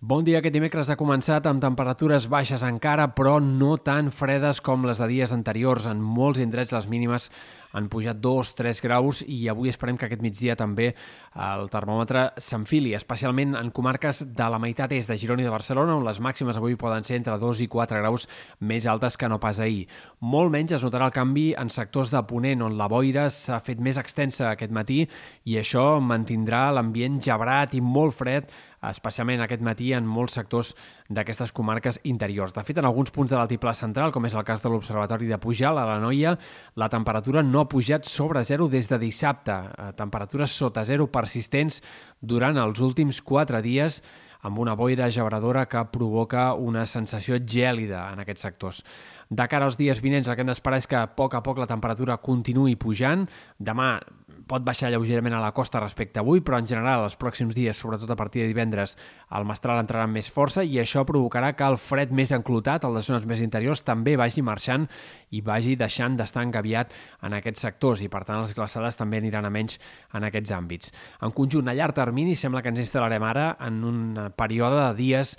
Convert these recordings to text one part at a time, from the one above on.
Bon dia. Aquest dimecres ha començat amb temperatures baixes encara, però no tan fredes com les de dies anteriors. En molts indrets les mínimes han pujat 2-3 graus i avui esperem que aquest migdia també el termòmetre s'enfili, especialment en comarques de la meitat est de Girona i de Barcelona, on les màximes avui poden ser entre 2 i 4 graus més altes que no pas ahir. Molt menys es notarà el canvi en sectors de Ponent, on la boira s'ha fet més extensa aquest matí i això mantindrà l'ambient gebrat i molt fred especialment aquest matí en molts sectors d'aquestes comarques interiors. De fet, en alguns punts de l'altiplà central, com és el cas de l'Observatori de Pujal, a la Noia, la temperatura no ha pujat sobre zero des de dissabte. Temperatures sota zero persistents durant els últims quatre dies, amb una boira gebradora que provoca una sensació gèlida en aquests sectors. De cara als dies vinents, el que hem d'esperar és que a poc a poc la temperatura continuï pujant. Demà pot baixar lleugerament a la costa respecte a avui, però en general els pròxims dies, sobretot a partir de divendres, el mestral entrarà amb més força i això provocarà que el fred més enclotat, el de zones més interiors, també vagi marxant i vagi deixant d'estar engaviat en aquests sectors i, per tant, les glaçades també aniran a menys en aquests àmbits. En conjunt, a llarg termini, sembla que ens instal·larem ara en un període de dies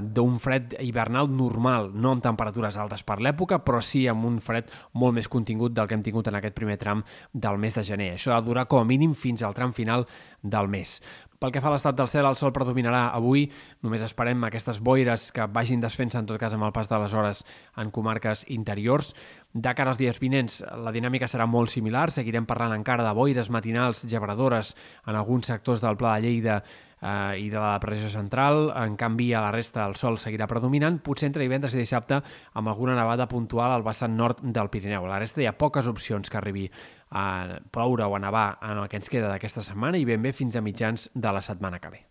d'un fred hivernal normal, no amb temperatures altes per l'època, però sí amb un fred molt més contingut del que hem tingut en aquest primer tram del mes de gener. Això ha de durar com a mínim fins al tram final del mes. Pel que fa a l'estat del cel, el sol predominarà avui. Només esperem aquestes boires que vagin desfent-se en tot cas amb el pas de les hores en comarques interiors. De cara als dies vinents, la dinàmica serà molt similar. Seguirem parlant encara de boires matinals gebradores en alguns sectors del Pla de Lleida eh, i de la depressió central. En canvi, a la resta el sol seguirà predominant, potser entre divendres i dissabte amb alguna nevada puntual al vessant nord del Pirineu. A la resta hi ha poques opcions que arribi a ploure o a nevar en el que ens queda d'aquesta setmana i ben bé fins a mitjans de la setmana que ve.